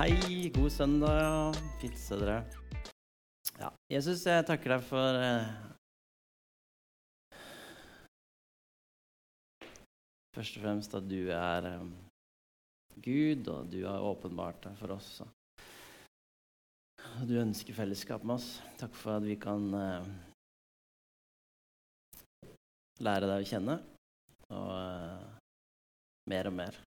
Hei, god søndag. Fint å se dere. Ja, Jesus, jeg takker deg for eh, Først og fremst at du er eh, Gud, og du har åpenbart deg for oss. Og du ønsker fellesskap med oss. Takk for at vi kan eh, lære deg å kjenne. Og eh, mer og mer.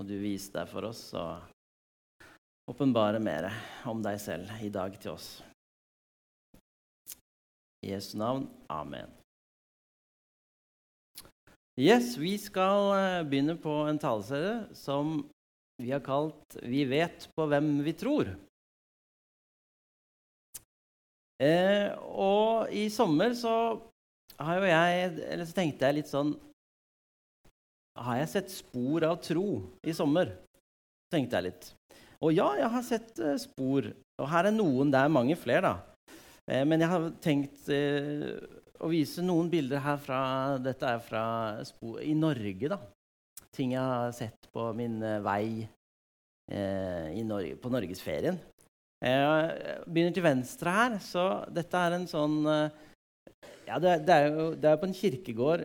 Må du vise deg for oss og åpenbare mer om deg selv i dag til oss. I Jesu navn. Amen. Yes, Vi skal eh, begynne på en taleserie som vi har kalt 'Vi vet på hvem vi tror'. Eh, og i sommer så jeg så tenkte jeg litt sånn har jeg sett spor av tro i sommer? tenkte jeg litt. Og ja, jeg har sett uh, spor. Og her er noen. Det er mange flere, da. Eh, men jeg har tenkt eh, å vise noen bilder her fra Dette er fra spor i Norge, da. Ting jeg har sett på min vei eh, Norge, på norgesferien. Jeg begynner til venstre her. Så dette er en sånn Ja, det, det, er jo det er på en kirkegård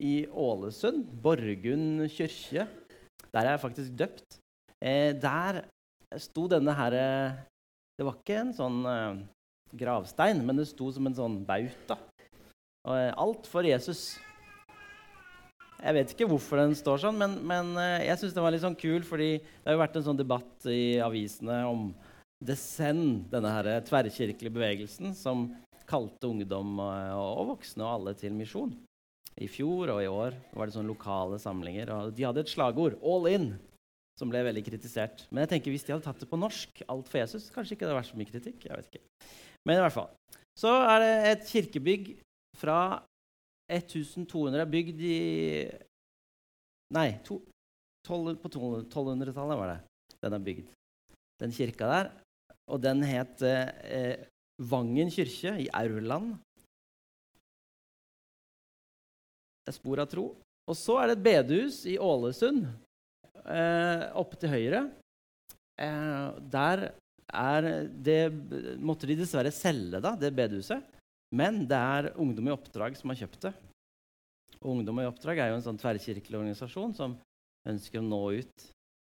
i Ålesund, Borgund kirke. Der er jeg faktisk døpt. Eh, der sto denne herre Det var ikke en sånn eh, gravstein, men det sto som en sånn bauta. Og, eh, alt for Jesus. Jeg vet ikke hvorfor den står sånn, men, men eh, jeg syns den var litt sånn kul, fordi det har jo vært en sånn debatt i avisene om Descend, denne her tverrkirkelige bevegelsen som kalte ungdom og, og voksne og alle til misjon i fjor og i år var det sånne lokale samlinger. og De hadde et slagord 'All in', som ble veldig kritisert. Men jeg tenker hvis de hadde tatt det på norsk, 'Alt for Jesus', kanskje ikke det hadde vært så mye kritikk. jeg vet ikke. Men i hvert fall. Så er det et kirkebygg fra 1200 bygd i Nei, to, tol, på 1200-tallet var det den er bygd. Den kirka der. Og den het eh, Vangen kirke i Aurland er spor av tro. Og så er det et bedehus i Ålesund, eh, oppe til høyre. Eh, der er det måtte de dessverre selge, da, det bedehuset. Men det er Ungdom i oppdrag som har kjøpt det. Og Ungdom i oppdrag er jo en sånn tverrkirkelig organisasjon som ønsker å nå ut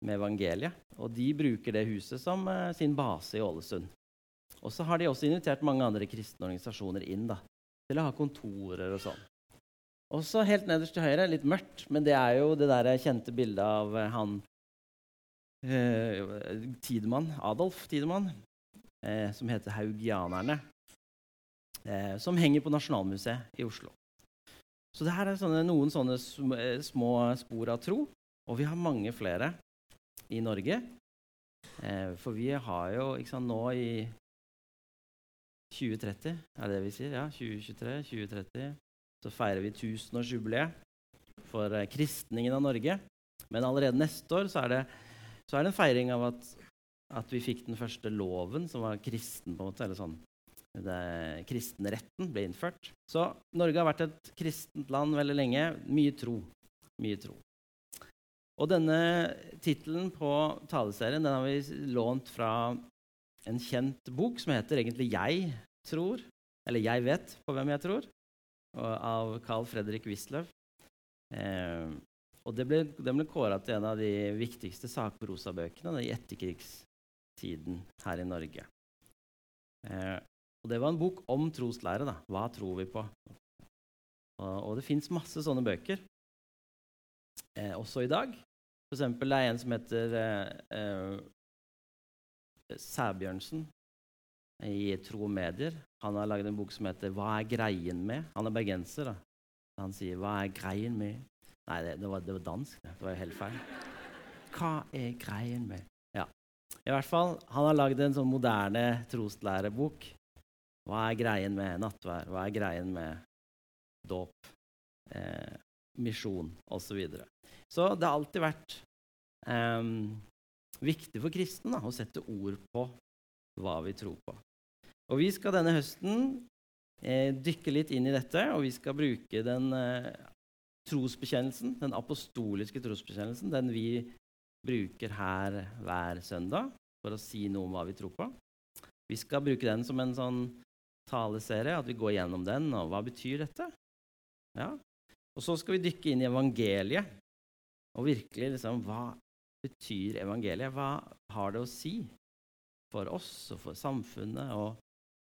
med evangeliet. Og de bruker det huset som eh, sin base i Ålesund. Og så har de også invitert mange andre kristne organisasjoner inn da, til å ha kontorer og sånn. Og så helt nederst til høyre, litt mørkt, men det er jo det der kjente bildet av eh, han eh, Tidemann, Adolf Tidemann, eh, som heter 'Haugianerne', eh, som henger på Nasjonalmuseet i Oslo. Så det her er sånne, noen sånne eh, små spor av tro, og vi har mange flere i Norge. Eh, for vi har jo sant, nå i 2030, er det det vi sier? Ja, 2023, 2030 så feirer vi tusenårsjubileet for eh, kristningen av Norge. Men allerede neste år så er det, så er det en feiring av at, at, vi fikk den første loven som var kristen. på en måte, eller sånn. Det, kristenretten ble innført. Så Norge har vært et kristent land veldig lenge. Mye tro. Mye tro. Og denne tittelen på taleserien den har vi lånt fra en kjent bok som heter egentlig 'Jeg tror', eller 'Jeg vet på hvem jeg tror' av Carl Fredrik Wisløff. Eh, og det ble, den ble kåra til en av de viktigste sakprosabøkene i etterkrigstiden her i Norge. Eh, og det var en bok om troslære. da. Hva tror vi på? Og, og det fins masse sånne bøker eh, også i dag. For eksempel det er en som heter eh, eh, Sæbjørnsen i Tro Medier. Han har laget en bok som heter 'Hva er greien med?' Han er bergenser. da. Han sier 'Hva er greien med?' Nei, det, det, var, det var, dansk. Det. var jo helt feil. Hva er greien med? Ja. I hvert fall, Han har lagd en sånn moderne troslærebok. Hva er greien med nattvær? Hva er greien med dåp? Eh, misjon osv. Så, videre. så det har alltid vært eh, viktig for kristne å sette ord på hva vi tror på. Og vi skal denne høsten eh, dykke litt inn i dette, og vi skal bruke den eh, trosbekjennelsen, den apostoliske trosbekjennelsen, den vi bruker her hver søndag for å si noe om hva vi tror på. Vi skal bruke den som en sånn taleserie, at vi går gjennom den. Og hva betyr dette? Ja. Og så skal vi dykke inn i evangeliet. Og virkelig liksom Hva betyr evangeliet? Hva har det å si for oss og for samfunnet? Og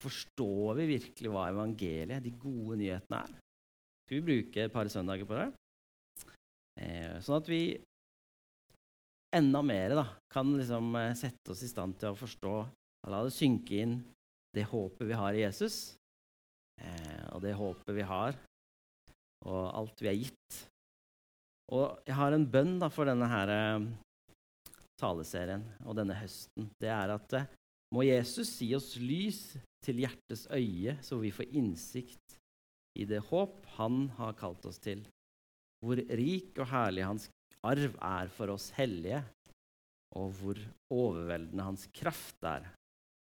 forstår vi virkelig hva evangeliet, de gode nyhetene, er? Skal vi bruke et par søndager på det? Eh, sånn at vi enda mer da, kan liksom eh, sette oss i stand til å forstå og la det synke inn det håpet vi har i Jesus, eh, og det håpet vi har, og alt vi er gitt. Og jeg har en bønn da, for denne her, eh, taleserien og denne høsten. Det er at eh, må Jesus gi oss lys til hjertets øye, så vi får innsikt i det håp han har kalt oss til, hvor rik og herlig hans arv er for oss hellige, og hvor overveldende hans kraft er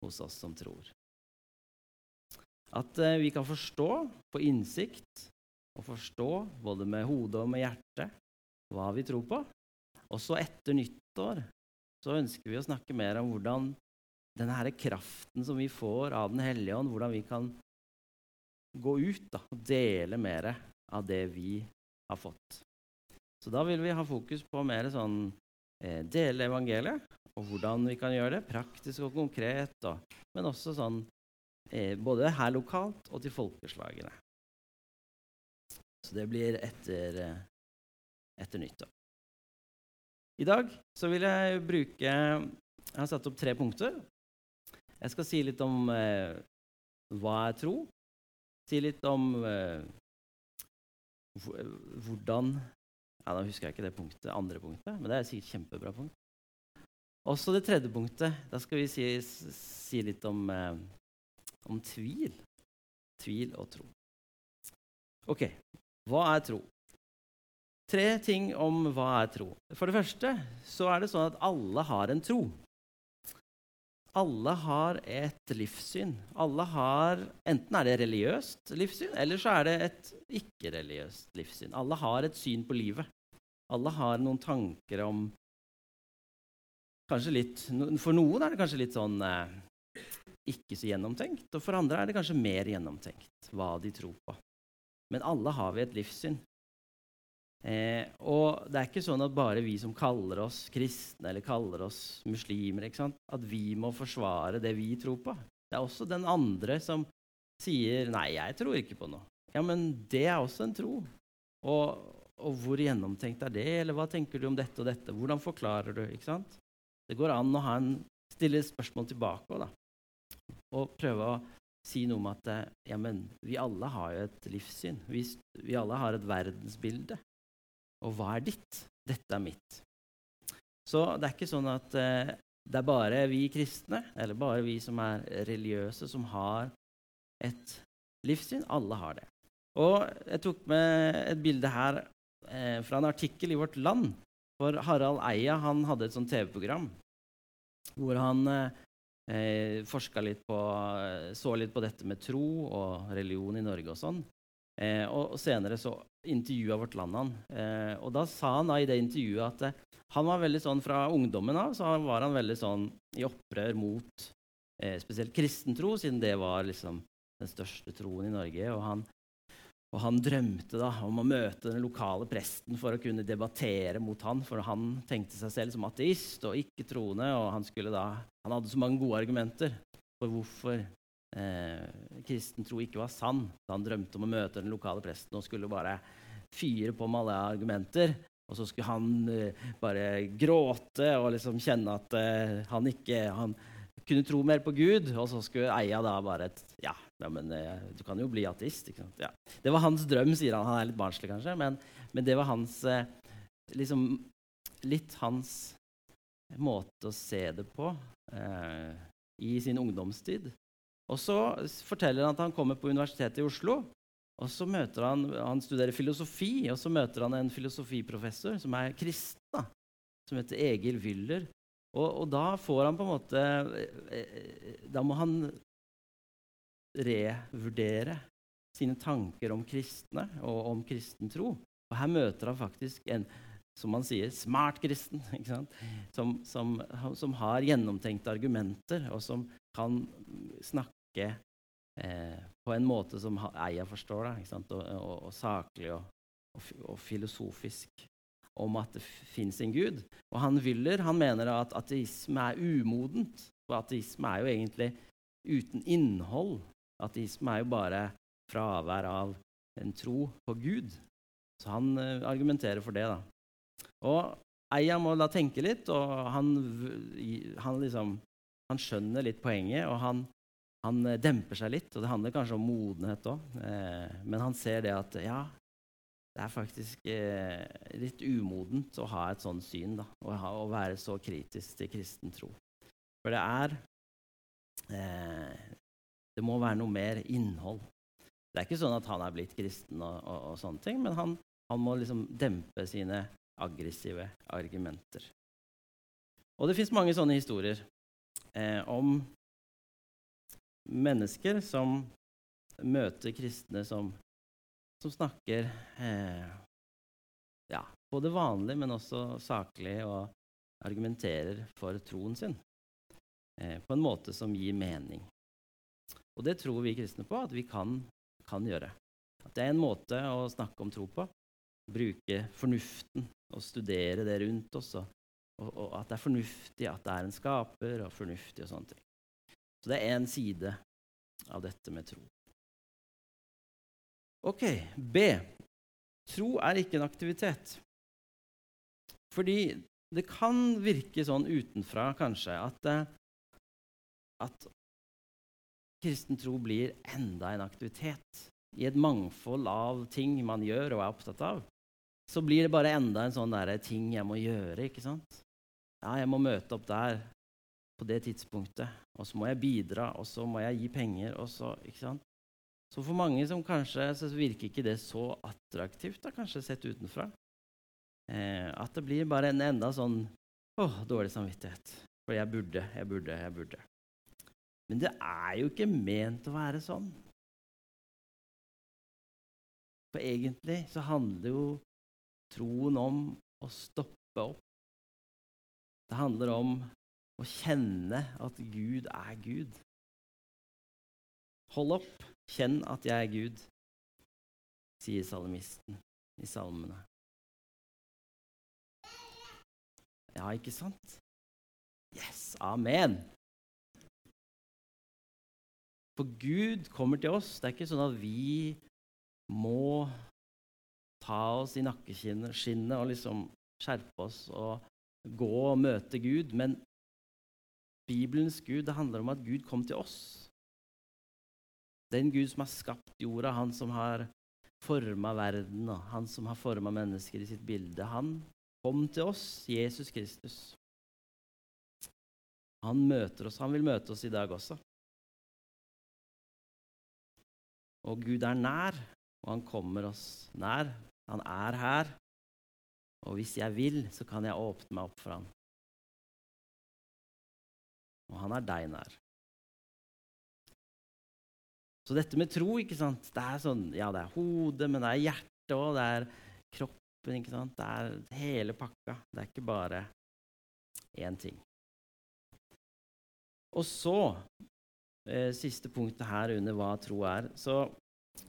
hos oss som tror. At eh, vi kan forstå, få innsikt og forstå både med hodet og med hjertet hva vi tror på. Også etter nyttår så ønsker vi å snakke mer om hvordan denne her kraften som vi får av Den hellige ånd, hvordan vi kan gå ut da, og dele mer av det vi har fått. Så da vil vi ha fokus på mer sånn eh, dele evangeliet, og hvordan vi kan gjøre det, praktisk og konkret, og, men også sånn eh, både her lokalt og til folkeslagene. Så det blir etter, eh, etter nyttår. I dag så vil jeg bruke Jeg har satt opp tre punkter. Jeg skal si litt om eh, hva er tro. Si litt om eh, hvordan ja, Da husker jeg ikke det punktet, andre punktet, men det er sikkert kjempebra punkt. Også det tredje punktet. Da skal vi si, si litt om, eh, om, tvil. Tvil og tro. Ok, hva er tro? Tre ting om hva er tro. For det første så er det sånn at alle har en tro. Alle har et livssyn. Alle har, Enten er det religiøst livssyn, eller så er det et ikke-religiøst livssyn. Alle har et syn på livet. Alle har noen tanker om kanskje litt, For noen er det kanskje litt sånn eh, ikke så gjennomtenkt, og for andre er det kanskje mer gjennomtenkt hva de tror på. Men alle har vi et livssyn. Eh, og det er ikke sånn at bare vi som kaller oss kristne eller kaller oss muslimer, at vi må forsvare det vi tror på. Det er også den andre som sier 'nei, jeg tror ikke på noe'. Ja, men det er også en tro. Og, og hvor gjennomtenkt er det, eller hva tenker du om dette og dette? Hvordan forklarer du? ikke sant? Det går an å en, stille spørsmål tilbake da. og prøve å si noe om at eh, ja, men, vi alle har jo et livssyn. Vi, vi, alle har et verdensbilde. Og hva er ditt? Dette er mitt. Så det er ikke sånn at eh, det er bare vi kristne, eller bare vi som er religiøse, som har et livssyn. Alle har det. Og jeg tok med et bilde her eh, fra en artikkel i Vårt Land. For Harald Eia han hadde et sånt TV-program hvor han eh, forska litt på Så litt på dette med tro og religion i Norge og sånn. Eh, og, senere så intervjua Vårt Land han. Eh, og da sa han da i det intervjuet at eh, han var veldig sånn fra ungdommen av så var han veldig sånn i opprør mot eh, spesielt kristentro, siden det var liksom den største troen i Norge. Og han og han drømte da om å møte den lokale presten for å kunne debattere mot han, for han tenkte seg selv som ateist og ikke troende, og han, da, han hadde så mange gode argumenter for hvorfor eh, kristen tro ikke var sann. Så han drømte om å møte den lokale presten og skulle bare fyre på med alle argumenter. Og så skulle han eh, bare gråte og liksom kjenne at eh, han ikke han kunne tro mer på Gud. Og så skulle Eia da bare et, Ja, ja, men eh, du kan jo bli ateist. ikke sant? Ja. Det var hans drøm, sier han. Han er litt barnslig, kanskje, men, men det var hans eh, liksom, Litt hans måte å se det på eh, i sin ungdomstid. Og så forteller han at han kommer på Universitetet i Oslo. Og så møter Han han studerer filosofi, og så møter han en filosofiprofessor som er kristen, da, som heter Egil Wyller. Og, og, da får han på en måte eh, eh, Da må han revurdere sine tanker om kristne og om kristen tro. Og her møter han faktisk en som man sier, smart kristen. Som, som, som, har gjennomtenkte argumenter, og som kan snakke eh, på en måte som Eia forstår det, og, og, og, saklig og, og, filosofisk om at det fins en gud. Og han Wyller han mener at ateisme er umodent. Og ateisme er jo egentlig uten innhold. Ateisme er jo bare fravær av en tro på Gud. Så han eh, argumenterer for det. da. Og Eia må da tenke litt, og han, han, liksom, han skjønner litt poenget. Og han, han, eh, demper seg litt, og det handler kanskje om modenhet òg. Eh, men han ser det at ja, det er faktisk eh, litt umodent å ha et sånt syn. da, Å, være så kritisk til kristen tro. For det er Det må være noe mer innhold. Det er ikke sånn at han er blitt kristen, og, og, og sånne ting, men han, han må liksom dempe sine aggressive argumenter. Og det fins mange sånne historier eh, om mennesker som møter kristne som, som snakker eh, ja, både vanlig, men også saklig, og argumenterer for troen sin eh, på en måte som gir mening. Og det tror vi kristne på at vi kan, kan gjøre. At det er en måte å snakke om tro på. Bruke fornuften og studere det rundt oss. Og, og, at det er fornuftig at det er en skaper, og fornuftig og sånne ting. Så det er én side av dette med tro. Ok, B. Tro er ikke en aktivitet. Fordi det kan virke sånn utenfra, kanskje, at, eh, at kristen tro blir enda en aktivitet. I et mangfold av ting man gjør og er opptatt av, så blir det bare enda en sånn der ting jeg må gjøre. ikke sant? Ja, jeg må møte opp der på det tidspunktet. Og så må jeg bidra, og så må jeg gi penger. og Så ikke sant? Så for mange som kanskje så virker ikke det så attraktivt, da, kanskje sett utenfra. Eh, at det blir bare en enda sånn åh, dårlig samvittighet. For jeg burde, jeg burde, jeg burde. Men det er jo ikke ment å være sånn. For egentlig så handler jo troen om å stoppe opp. Det handler om å kjenne at Gud er Gud. Hold opp, kjenn at jeg er Gud, sier salmisten i salmene. Ja, ikke sant? Yes, amen. For Gud kommer til oss. Det er ikke sånn at vi må ta oss i nakkeskinnet og liksom skjerpe oss og gå og møte Gud. Men Bibelens Gud, det handler om at Gud kom til oss. Den Gud som har skapt jorda, han som har forma verden, han som har forma mennesker i sitt bilde, han kom til oss, Jesus Kristus. Han møter oss. Han vil møte oss i dag også. Og Gud er nær, og han kommer oss nær. Han er her. Og hvis jeg vil, så kan jeg åpne meg opp for ham. Og han er deg nær. Så dette med tro, ikke sant Det er sånn, ja, det er hodet, men det er hjertet òg. Det er kroppen, ikke sant. Det er hele pakka. Det er ikke bare én ting. Og så eh, siste punktet her under hva tro er, så,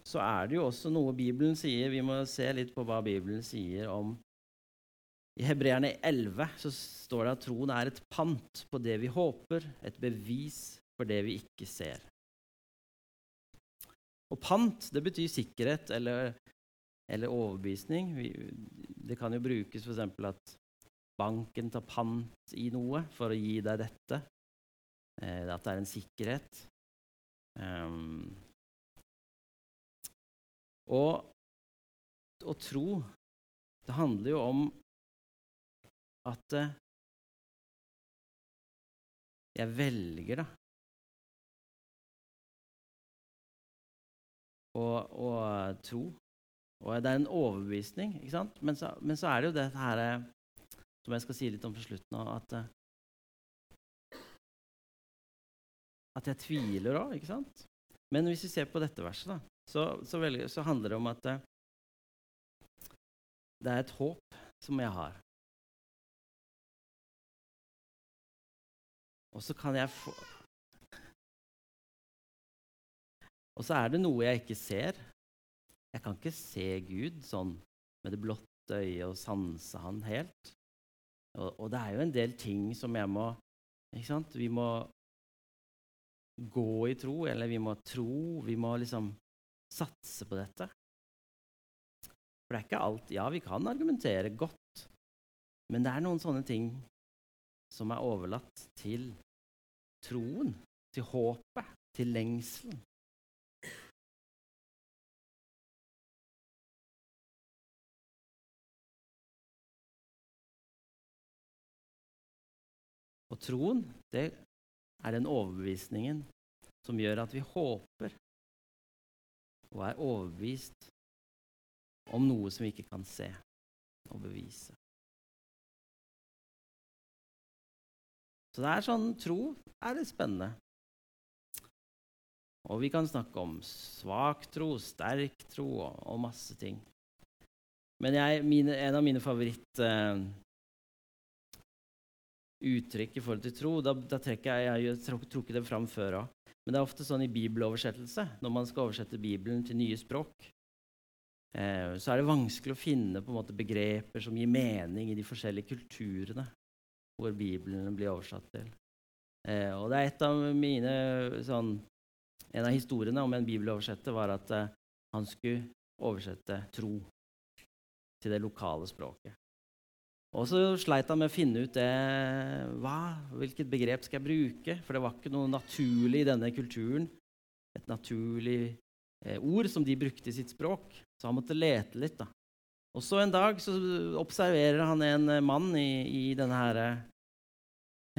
så, er det jo også noe Bibelen sier. Vi må se litt på hva Bibelen sier om I Hebreerne 11 så står det at troen er et pant på det vi håper, et bevis for det vi ikke ser. Og pant, det betyr sikkerhet eller, eller overbevisning. Vi, det kan jo brukes f.eks. at banken tar pant i noe for å gi deg dette. Eh, at det er en sikkerhet. Um, og å tro, det handler jo om at uh, jeg velger, da. Å tro. Og det er en overbevisning, ikke sant? Men så, men så er det jo det her eh, som jeg skal si litt om på slutten at uh, at jeg tviler òg, ikke sant? Men hvis vi ser på dette verset, da, så, så, velger, så handler det om at det, er et håp. som jeg har. Og så kan jeg få Og så er det noe jeg ikke ser. Jeg kan ikke se Gud sånn med det blotte øyet og sanse han helt. Og, og, det er jo en del ting som jeg må ikke sant? Vi må gå i tro, eller vi må tro. Vi må liksom satse på dette. For det er ikke alt Ja, vi kan argumentere godt, men det er noen sånne ting som er overlatt til troen, til håpet, til lengselen. Og troen, det er den overbevisningen som gjør at vi håper og er overbevist om noe som vi ikke kan se og bevise. Så det er sånn tro er det spennende. Og vi kan snakke om svak tro, sterk tro og, masse ting. Men jeg, mine, en av mine favoritt uh, uttrykk i forhold til tro. Da, da trekker jeg, jeg har trukket det fram før òg. Men det er ofte sånn i bibeloversettelse, når man skal oversette Bibelen til nye språk, eh, så er det vanskelig å finne måte, begreper som gir mening i de forskjellige kulturene hvor Bibelen blir oversatt til. Eh, og det er et av mine sånn, En av historiene om en bibeloversetter var at eh, han skulle oversette tro til det lokale språket. Og så sleit han med å finne ut det, hva, hvilket begrep skal jeg bruke. For det var ikke noe naturlig i denne kulturen. Et naturlig eh, ord som de brukte i sitt språk. Så han måtte lete litt. da. Og så en dag så observerer han en eh, mann i, i denne her eh,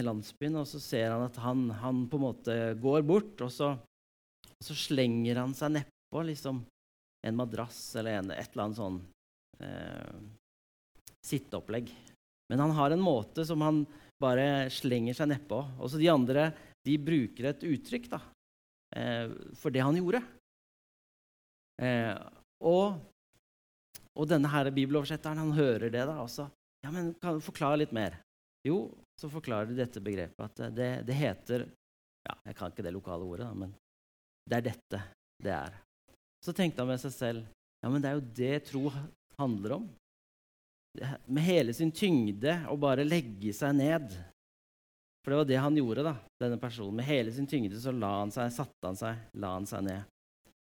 landsbyen, og så ser han at han, han på en måte går bort, og så, og så slenger han seg nedpå liksom, en madrass eller en, et eller annet sånn eh, sitteopplegg. Men han har en måte som han bare slenger seg nedpå. Også de andre de bruker et uttrykk da, eh, for det han gjorde. Eh, og, og, denne her bibeloversetteren han hører det da også. Ja, men Kan du forklare litt mer? Jo, så forklarer de dette begrepet at det, det heter ja, Jeg kan ikke det lokale ordet, da, men det er dette det er. Så tenkte han med seg selv ja, men det er jo det tro handler om med hele sin tyngde å bare legge seg ned. For det var det han gjorde, da, denne personen. Med hele sin tyngde så la han seg, satte han seg, la han seg ned.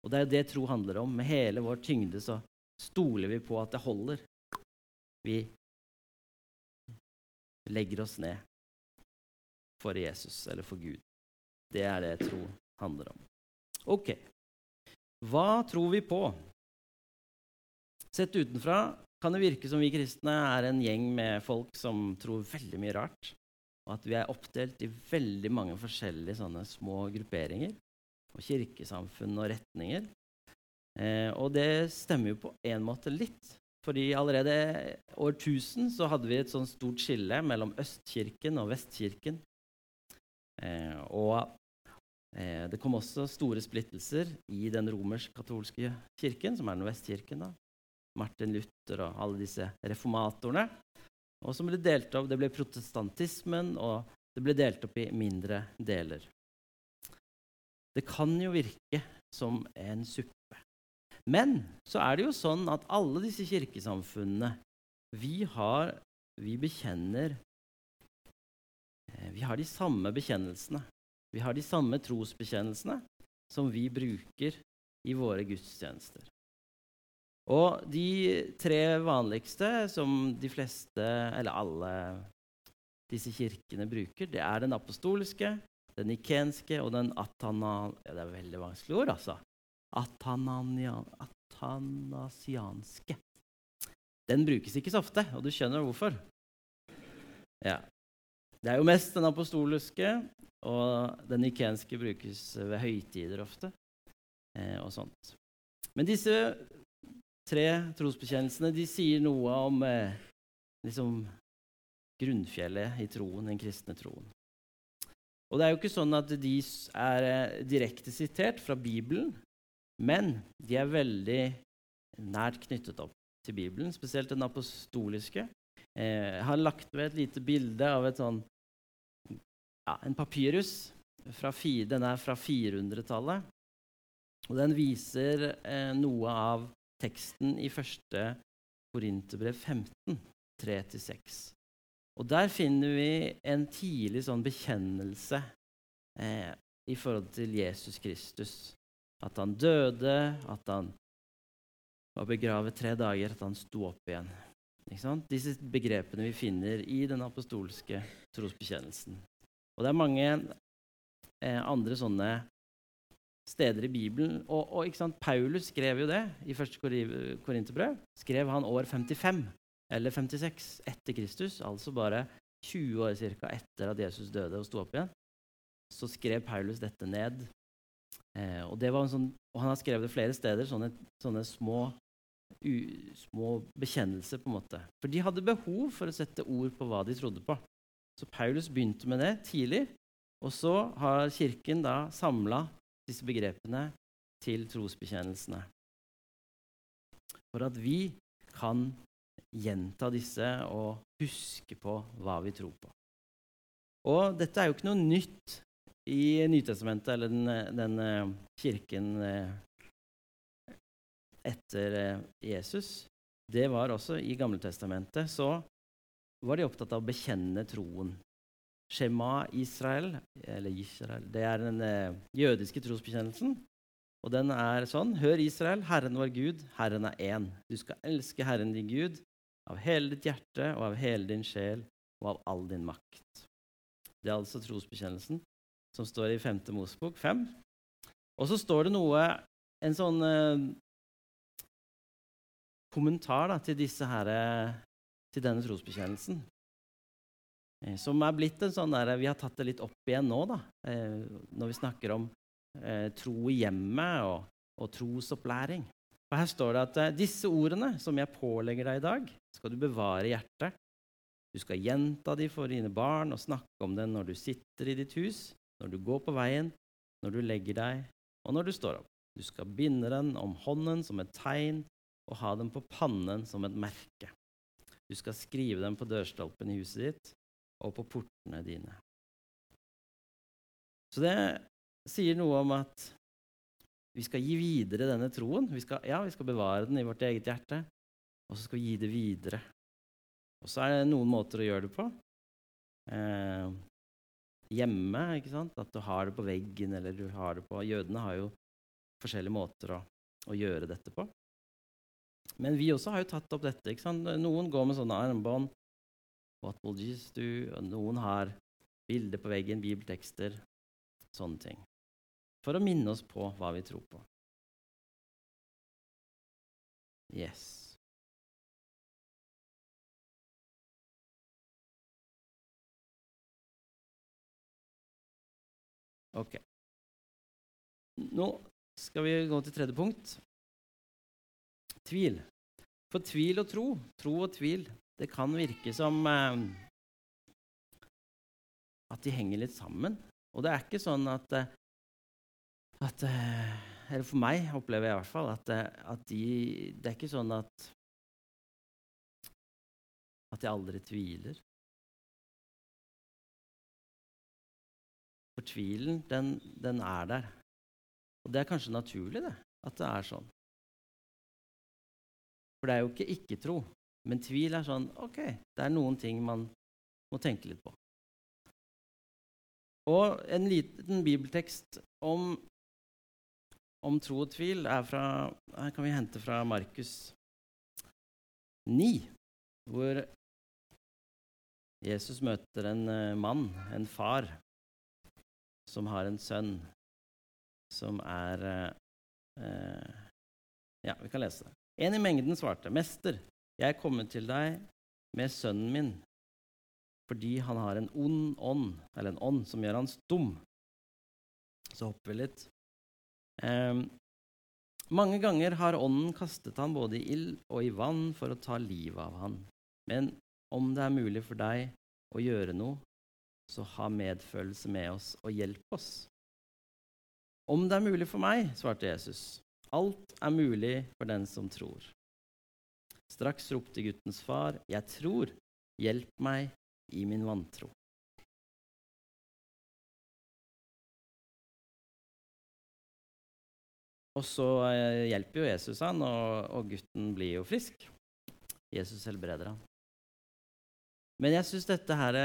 Og det er jo det tro handler om. Med hele vår tyngde så stoler vi på at det holder. Vi legger oss ned for Jesus eller for Gud. Det er det tro handler om. Ok. Hva tror vi på? Sett utenfra kan det virke som vi kristne er en gjeng med folk som tror veldig mye rart, og at vi er oppdelt i veldig mange forskjellige sånne små grupperinger og kirkesamfunn og retninger. Eh, og det stemmer jo på en måte litt. Fordi allerede år 1000 så hadde vi et sånn stort skille mellom Østkirken og Vestkirken. Eh, og eh, det kom også store splittelser i den romersk-katolske kirken, som er den vestkirken. da. Martin Luther og alle disse reformatorene. Og som ble delt opp, Det ble protestantismen, og det ble delt opp i mindre deler. Det kan jo virke som en suppe. Men så er det jo sånn at alle disse kirkesamfunnene Vi har Vi bekjenner eh, Vi har de samme bekjennelsene. Vi har de samme trosbekjennelsene som vi bruker i våre gudstjenester. Og de tre vanligste som de fleste, eller alle disse kirkene bruker, det er den apostoliske, den nikenske og den atanal... Ja, det er veldig vanskelig ord, altså. Atanasianske. Den brukes ikke så ofte, og du skjønner hvorfor. Ja. Det er jo mest den apostoliske, og den nikenske brukes ved høytider ofte. Eh, og sånt. Men disse tre trosbekjennelsene de sier noe om eh, liksom, grunnfjellet i troen, den kristne troen. Og det er jo ikke sånn at de er eh, direkte sitert fra Bibelen, men de er veldig nært knyttet opp til Bibelen, spesielt den apostoliske. Eh, jeg har lagt ved et lite bilde av sånn, ja, en papyrus. Fra den er fra 400-tallet. Og den viser eh, noe av teksten i første Korinterbrev 15, 3-6. Og der finner vi en tidlig sånn bekjennelse eh, i forhold til Jesus Kristus. At han døde, at han var begravet tre dager, at han sto opp igjen. Disse begrepene vi finner i den apostolske trosbekjennelsen. Og det er mange eh, andre sånne steder i Bibelen. Og, og Paulus skrev jo det i første Korinterbrev. Skrev han år 55 eller 56 etter Kristus, altså bare 20 år cirka etter at Jesus døde og sto opp igjen. Så skrev Paulus dette ned. Eh, og, sånn, og han har skrevet det flere steder, sånne, sånne små, u, små bekjennelser. på en måte. For de hadde behov for å sette ord på hva de trodde på. Så Paulus begynte med det tidlig. Og så har Kirken da samla disse begrepene til trosbekjennelsene. For at vi kan gjenta disse og huske på hva vi tror på. Og dette er jo ikke noe nytt i Nytestamentet eller den, den uh, kirken uh, etter uh, Jesus. Det var også i Gamletestamentet. Så var de opptatt av å bekjenne troen. Shema Israel, eller Israel, det er den eh, jødiske trosbekjennelsen. Og den er sånn Hør, Israel, Herren vår Gud, Herren er én. Du skal elske Herren din Gud av hele ditt hjerte og av hele din sjel og av all din makt. Det er altså trosbekjennelsen som står i 5. Mosebok 5. Og så står det noe, en sånn eh, kommentar da, til, her, til denne trosbekjennelsen. Eh, som er blitt en sånn der, Vi har tatt det litt opp igjen nå, da, eh, når vi snakker om eh, tro i hjemmet og, og, trosopplæring. Og Her står det at eh, disse ordene som jeg pålegger deg i dag, skal du bevare i hjertet. Du skal gjenta de for dine barn og snakke om dem når du sitter i ditt hus, når du går på veien, når du legger deg, og når du står opp. Du skal binde den om hånden som et tegn og ha den på pannen som et merke. Du skal skrive dem på dørstolpen i huset ditt og på portene dine. Så det sier noe om at vi skal gi videre denne troen. Vi skal, ja, vi skal bevare den i vårt eget hjerte, og så skal vi gi det videre. Og så er det noen måter å gjøre det på. Eh, hjemme, ikke sant? at du har det på veggen, eller du har det på Jødene har jo forskjellige måter å, å gjøre dette på. Men vi også har jo tatt opp dette. ikke sant? Noen går med sånne armbånd What will Jesus do? Og noen har bilder på veggen, bibeltekster, sånne ting. For å minne oss på hva vi tror på. Yes. Ok. Nå skal vi gå til tredje punkt. Tvil. For tvil og tro, tro og tvil, det kan virke som eh, at de henger litt sammen. Og det er ikke sånn at, eh, at eh, Eller for meg opplever jeg i hvert fall at, eh, at de Det er ikke sånn at at jeg aldri tviler. For tvilen, den, den er der. Og det er kanskje naturlig, det, at det er sånn. For det er jo ikke ikke-tro. Men tvil er sånn OK, det er noen ting man må tenke litt på. Og en liten bibeltekst om, om tro og tvil er fra, her kan vi hente fra Markus 9, hvor Jesus møter en uh, mann, en far, som har en sønn som er eh, uh, Ja, vi kan lese det. En i mengden svarte, 'Mester, jeg er kommet til deg med sønnen min fordi han har en ond ånd, eller en ånd som gjør han stum. Så hopper vi litt. Eh, mange ganger har ånden kastet han både i ild og i vann for å ta livet av han. Men om det er mulig for deg å gjøre noe, så ha medfølelse med oss og hjelp oss. Om det er mulig for meg, svarte Jesus. Alt er mulig for den som tror. Straks ropte guttens far, 'Jeg tror, hjelp meg i min vantro'. Og så eh, hjelper jo Jesus han, og, og gutten blir jo frisk. Jesus helbreder han. Men jeg syns dette her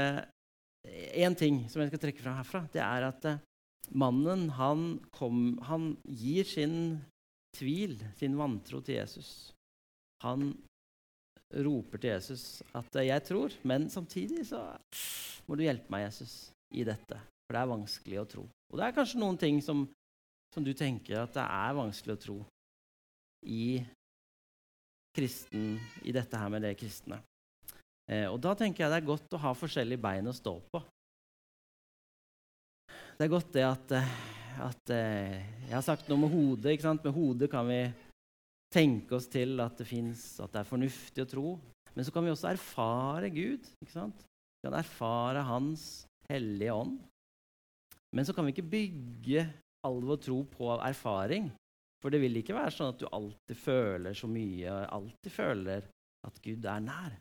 Én ting som jeg skal trekke fram herfra, det er at eh, mannen han, kom, han gir sin tvil, sin vantro, til Jesus. Han roper til Jesus at eh, 'jeg tror', men samtidig så må du hjelpe meg, Jesus, i dette. For det er vanskelig å tro. Og det er kanskje noen ting som som du tenker at det er vanskelig å tro i kristen, i dette her med det kristne. Eh, og da tenker jeg det er godt å ha forskjellige bein å stå på. Det er godt det at, eh, at eh, Jeg har sagt noe med hodet. ikke sant? Med hodet kan vi tenke oss til at det fins, at det er fornuftig å tro. Men så kan vi også erfare Gud. ikke sant? Vi kan erfare Hans hellige ånd. Men så kan vi ikke bygge all vår tro på erfaring. For det vil ikke være sånn at du alltid føler så mye, alltid føler at Gud er nær.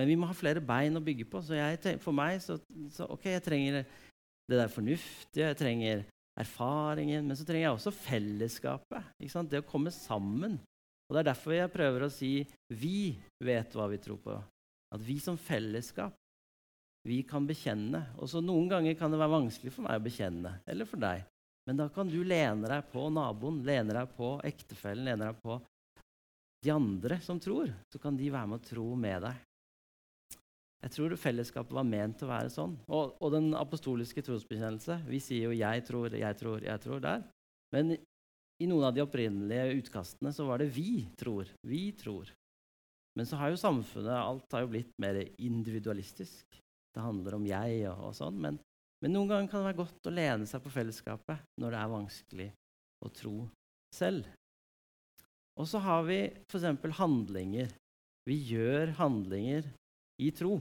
Men vi må ha flere bein å bygge på. Så jeg, for meg så, så ok, jeg trenger det der fornuftige, jeg trenger erfaringen, men så trenger jeg også fellesskapet. Det å komme sammen. Og Det er derfor jeg prøver å si vi vet hva vi tror på. At vi som fellesskap vi kan bekjenne. Og så Noen ganger kan det være vanskelig for meg å bekjenne, eller for deg. Men da kan du lene deg på naboen, lene deg på ektefellen, lene deg på de andre som tror. Så kan de være med å tro med deg. Jeg tror fellesskapet var ment til å være sånn. Og, og den apostoliske trosbekjennelse Vi sier jo 'jeg tror', 'jeg tror', 'jeg tror' der. Men i noen av de opprinnelige utkastene så var det 'vi tror'. Vi tror. Men så har jo samfunnet alt har jo blitt mer individualistisk. Det handler om jeg og, og sånn. Men men noen ganger kan det være godt å lene seg på fellesskapet når det er vanskelig å tro selv. Og så har vi f.eks. handlinger. Vi gjør handlinger i tro.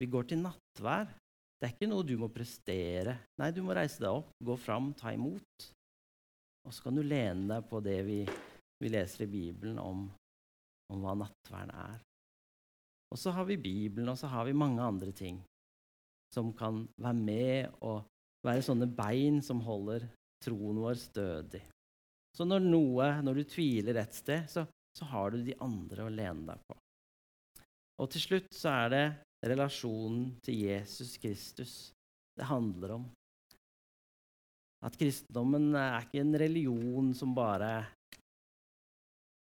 Vi går til nattvær. Det er ikke noe du må prestere. Nei, du må reise deg opp, gå fram, ta imot. Og så kan du lene deg på det vi, vi leser i Bibelen om, om hva nattverden er. Og så har vi Bibelen, og så har vi mange andre ting som kan være med og være sånne bein som holder troen vår stødig. Så når, noe, når du tviler et sted, så, så har du de andre å lene deg på. Og til slutt så er det relasjonen til Jesus Kristus det handler om. At kristendommen er ikke en religion som bare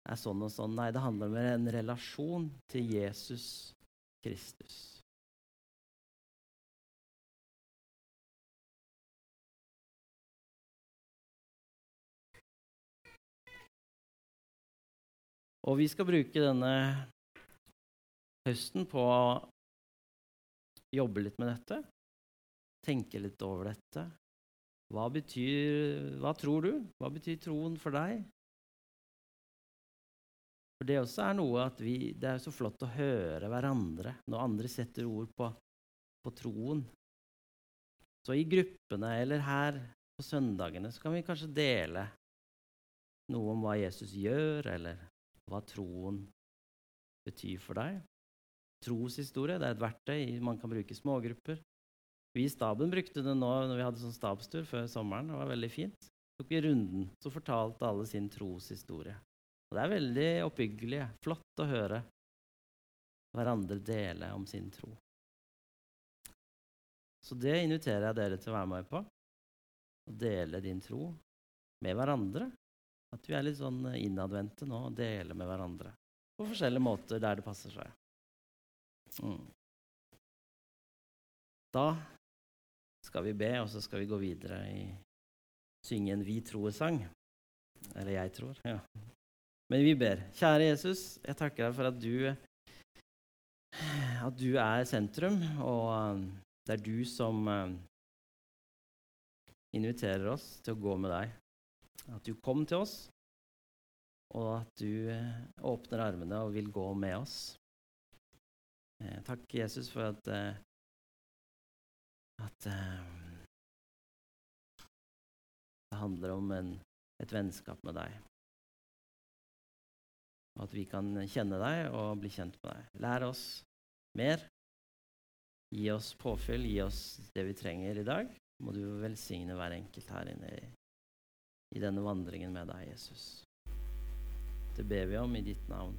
er sånn og sånn. Nei, det handler om en relasjon til Jesus Kristus. Og vi skal bruke denne høsten på å jobbe litt med dette. Tenke litt over dette. Hva betyr Hva tror du? Hva betyr troen for deg? For Det også er noe at vi, det er så flott å høre hverandre når andre setter ord på, på troen. Så i gruppene eller her på søndagene så kan vi kanskje dele noe om hva Jesus gjør, eller hva troen betyr for deg. Troshistorie det er et verktøy man kan bruke i smågrupper. Vi i staben brukte det nå når vi hadde sånn stabstur før sommeren. Det var veldig fint. Så tok vi runden, så fortalte alle sin troshistorie. Og Det er veldig oppbyggelig. Flott å høre hverandre dele om sin tro. Så det inviterer jeg dere til å være med på. Å dele din tro med hverandre at vi er litt sånn innadvendte nå og deler med hverandre på forskjellige måter der det passer seg. Da skal vi be, og så skal vi gå videre i synge en Vi tror-sang. Eller jeg tror. ja. Men vi ber. Kjære Jesus, jeg takker deg for at du, at du er sentrum, og um, det er du som um, inviterer oss til å gå med deg. At du kom til oss, og at du eh, åpner armene og vil gå med oss. Eh, takk, Jesus, for at, eh, at det handler om en, et vennskap med deg. Og at vi kan kjenne deg og bli kjent med deg. Lær oss mer. Gi oss påfyll, gi oss det vi trenger i dag. Må du velsigne hver enkelt her inne i, i denne vandringen med deg, Jesus. Det ber vi om i ditt navn.